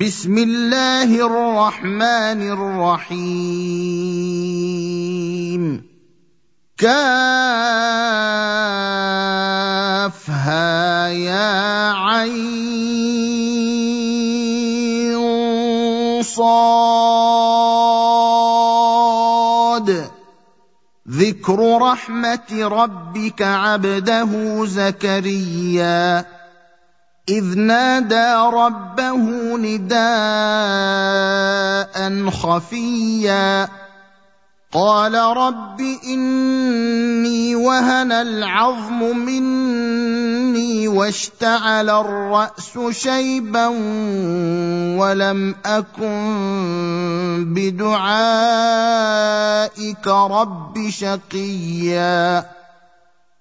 بسم الله الرحمن الرحيم. كافها يا عين صاد. ذكر رحمة ربك عبده زكريا. إذ نادى ربه نداء خفيا. قال رب إني وهن العظم مني واشتعل الرأس شيبا ولم أكن بدعائك رب شقيا.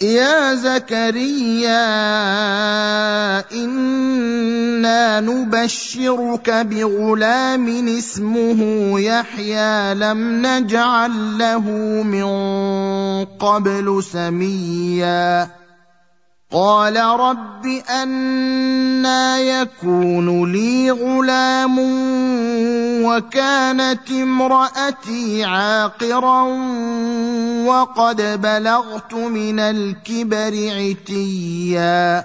يا زكريا إنا نبشرك بغلام اسمه يحيى لم نجعل له من قبل سميا. قال رب أنا يكون لي غلام وكانت امرأتي عاقرا وقد بلغت من الكبر عتيا.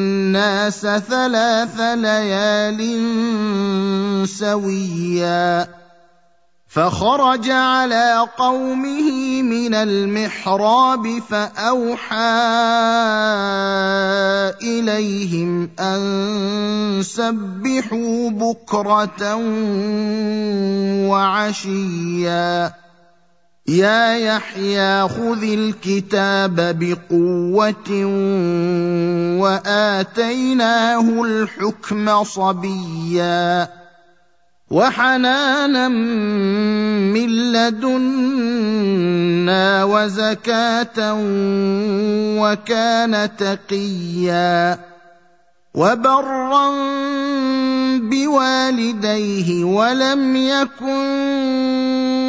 الناس ثلاث ليال سويا. فخرج على قومه من المحراب فأوحى إليهم أن سبحوا بكرة وعشيا. يا يحيى خذ الكتاب بقوة وآتيناه الحكم صبيا وحنانا من لدنا وزكاة وكان تقيا وبرا بوالديه ولم يكن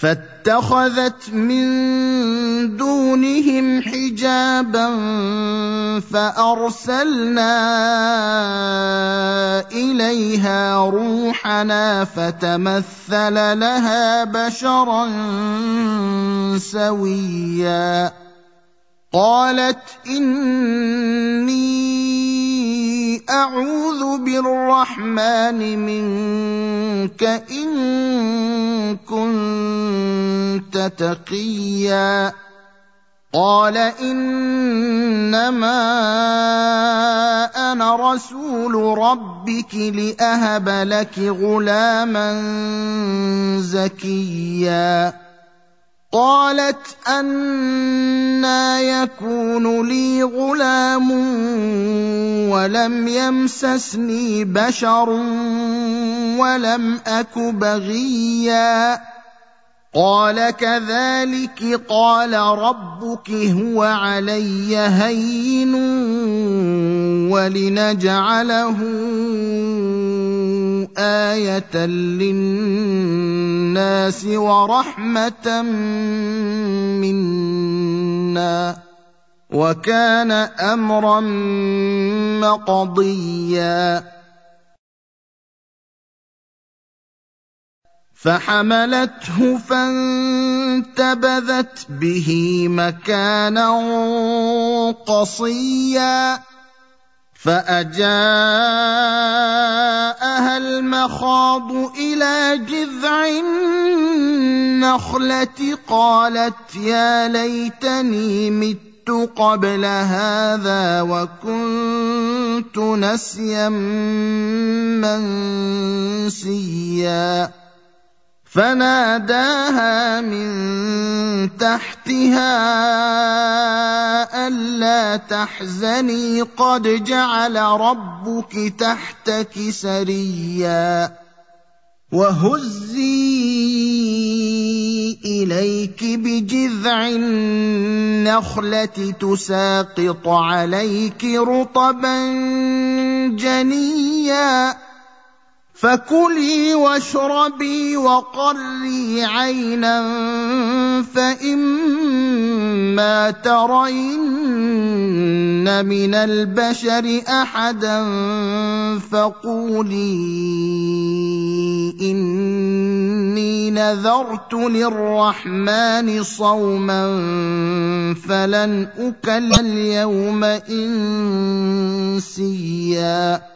فاتخذت من دونهم حجابا فأرسلنا إليها روحنا فتمثل لها بشرا سويا. قالت إني أعوذ بالرحمن منك إن كنت تقيا. قال إنما أنا رسول ربك لأهب لك غلاما زكيا. قالت أنا يكون لي غلام ولم يمسسني بشر ولم أك بغيا قال كذلك قال ربك هو علي هين ولنجعله آية للناس ورحمة منا وكان أمرا مقضيا فحملته فانتبذت به مكانا قصيا فأجاءها المخاض إلى جذع النخلة قالت يا ليتني مت قبل هذا وكنت نسيا منسيا فناداها من تحتها ألا تحزني قد جعل ربك تحتك سريا وهزي إليك بجذع النخلة تساقط عليك رطبا جنيا فكلي واشربي وقري عينا فإما ترين من البشر أحدا فقولي إني نذرت للرحمن صوما فلن اكلم اليوم إنسيا.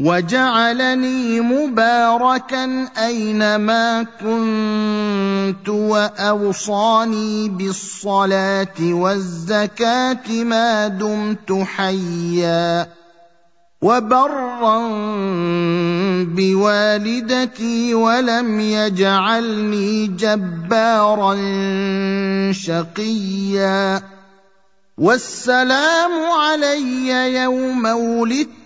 وجعلني مباركا أينما كنت وأوصاني بالصلاة والزكاة ما دمت حيا وبرا بوالدتي ولم يجعلني جبارا شقيا والسلام علي يوم ولدت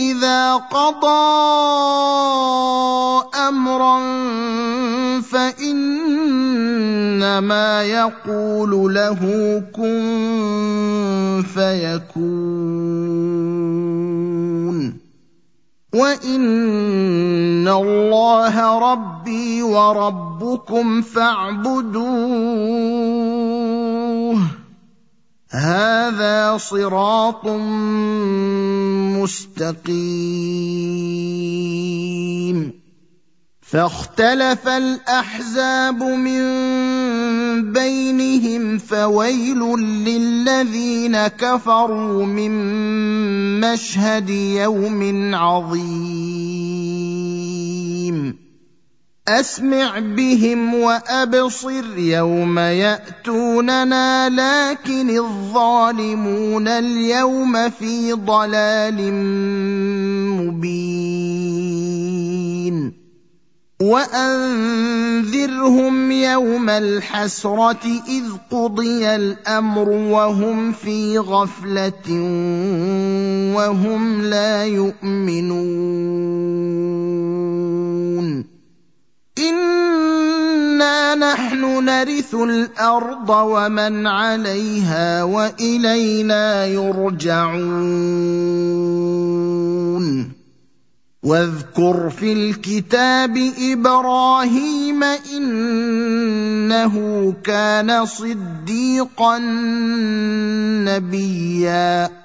إذا قضى أمرا فإنما يقول له كن فيكون. وإن الله ربي وربكم فاعبدوه هذا صراط مستقيم. فاختلف الأحزاب من بينهم فويل للذين كفروا من مشهد يوم عظيم. أسمع بهم وأبصر يوم يأتوننا لكن الظالمون اليوم في ضلال مبين. وأنذرهم يوم الحسرة إذ قضي الأمر وهم في غفلة وهم لا يؤمنون. انا نحن نرث الأرض ومن عليها والينا يرجعون واذكر في الكتاب إبراهيم انه كان صديقا نبيا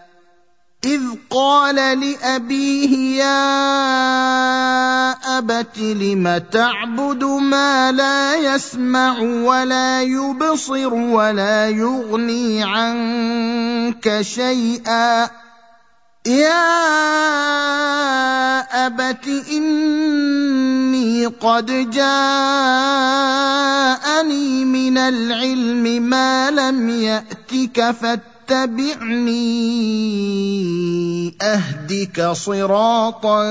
إذ قال لأبيه يا أبت لم تعبد ما لا يسمع ولا يبصر ولا يغني عنك شيئا يا أبت إني قد جاءني من العلم ما لم يأتك فاتبعني أهدك صراطا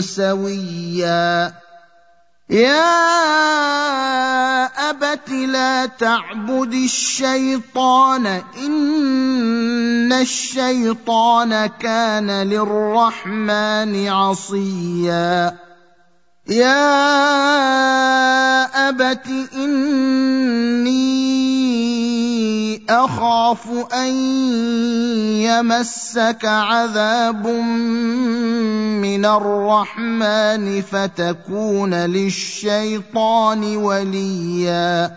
سويا. يا أبت لا تعبد الشيطان إن الشيطان كان للرحمن عصيا. يا أبت إني أخاف أن يمسك عذاب من الرحمن فتكون للشيطان وليا.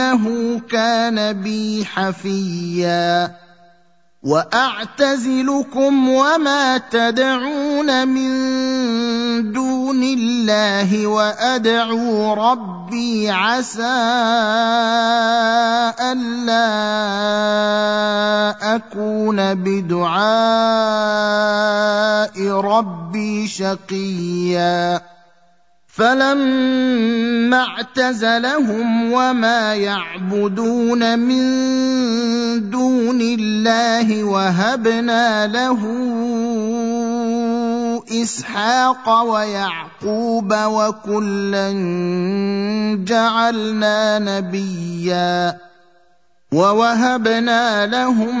إنه كان بي حفيا. وأعتزلكم وما تدعون من دون الله وأدعو ربي عسى ألا أكون بدعاء ربي شقيا. فلما اعتزلهم وما يعبدون من دون الله وهبنا له اسحاق ويعقوب وكلا جعلنا نبيا ووهبنا لهم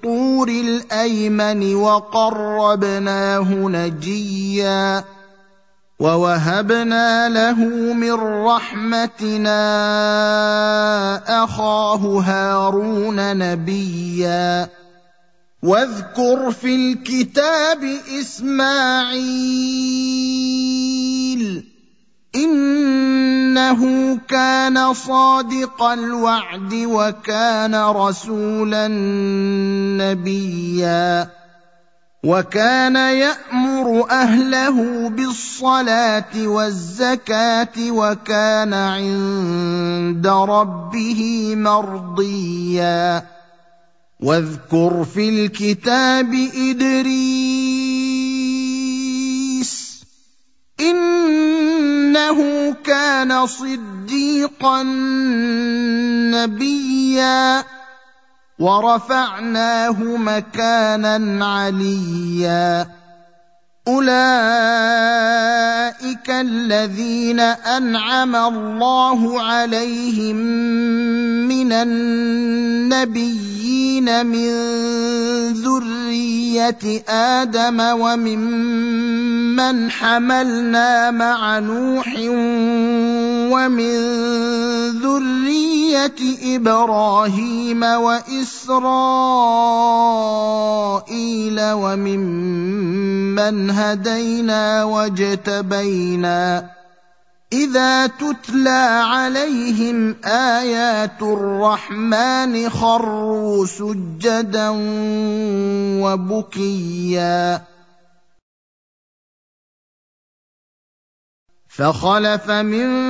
الطور الأيمن وقربناه نجيا ووهبنا له من رحمتنا أخاه هارون نبيا واذكر في الكتاب إسماعيل إنه كان صادق الوعد وكان رسولا نبيا وكان يأمر أهله بالصلاة والزكاة وكان عند ربه مرضيا. واذكر في الكتاب إدريس إنه كان صديقا نبيا ورفعناه مكانا عليا. اولئك الذين انعم الله عليهم من النبيين من ذريه آدم وممن حملنا مع نوح ومن ذريه إبراهيم وإسرائيل وممن هدينا واجتبينا إذا تتلى عليهم آيات الرحمن خروا سجدا وبكيا. فخلف من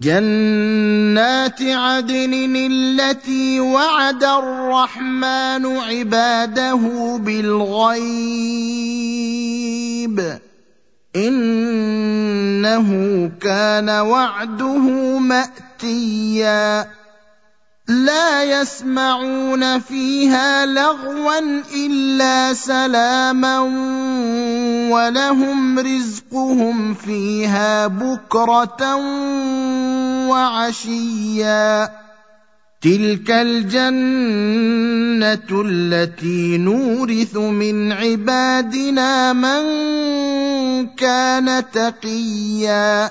جنات عدن التي وعد الرحمن عباده بالغيب. إنه كان وعده مأتيا. لا يسمعون فيها لغوا إلا سلاما ولهم رزقهم فيها بكرة وعشيا. تلك الجنة التي نورث من عبادنا من كان تقيا.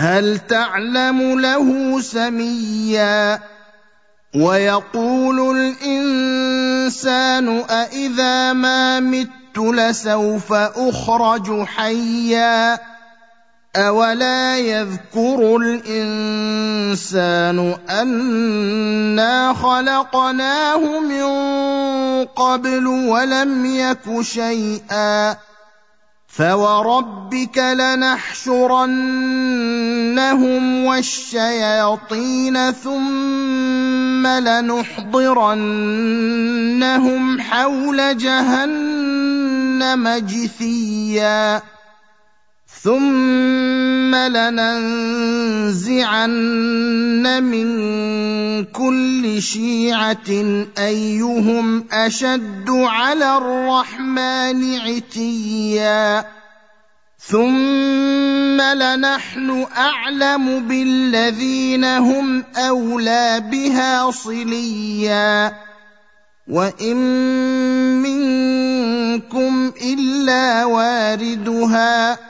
هل تعلم له سميا؟ ويقول الإنسان أإذا ما مت لسوف أخرج حيا؟ أولا يذكر الإنسان أنا خلقناه من قبل ولم يك شيئا؟ فوربك لنحشرنهم والشياطين ثم لنحضرنهم حول جهنم جثيا ثم لننزعن من كل شيعه ايهم اشد على الرحمن عتيا ثم لنحن اعلم بالذين هم اولى بها صليا وان منكم الا واردها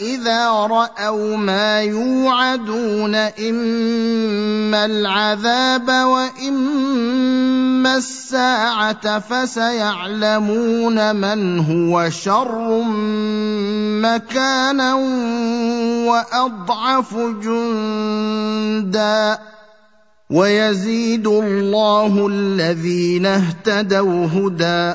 إذا رأوا ما يوعدون إما العذاب وإما الساعة فسيعلمون من هو شر مكانا وأضعف جندا. ويزيد الله الذين اهتدوا هدى.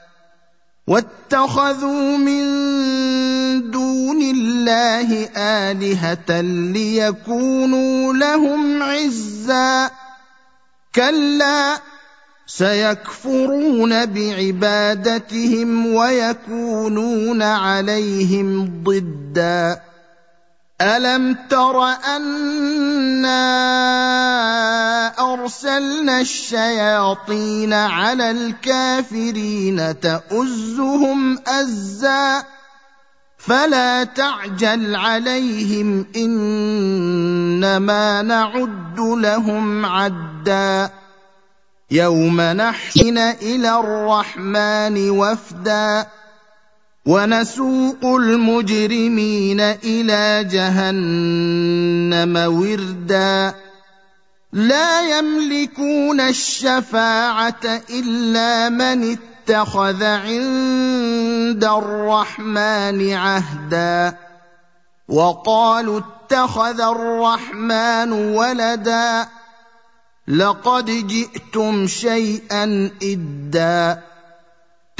واتخذوا من دون الله آلهة ليكونوا لهم عزا. كلا سيكفرون بعبادتهم ويكونون عليهم ضدًا. ألم تر أنا أرسلنا الشياطين على الكافرين تؤزهم أزا فلا تعجل عليهم إنما نعد لهم عدا يوم نحن إلى الرحمن وفدا ونسوق المجرمين إلى جهنم وردا. لا يملكون الشفاعة إلا من اتخذ عند الرحمن عهدا. وقالوا اتخذ الرحمن ولدا. لقد جئتم شيئا إدا.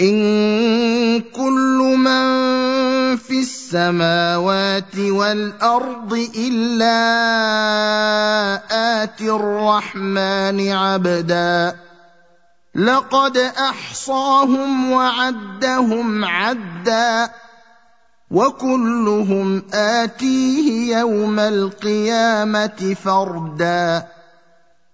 إن كل من في السماوات والأرض إلا آتي الرحمن عبدا. لقد أحصاهم وعدهم عدا. وكلهم آتيه يوم القيامة فردا.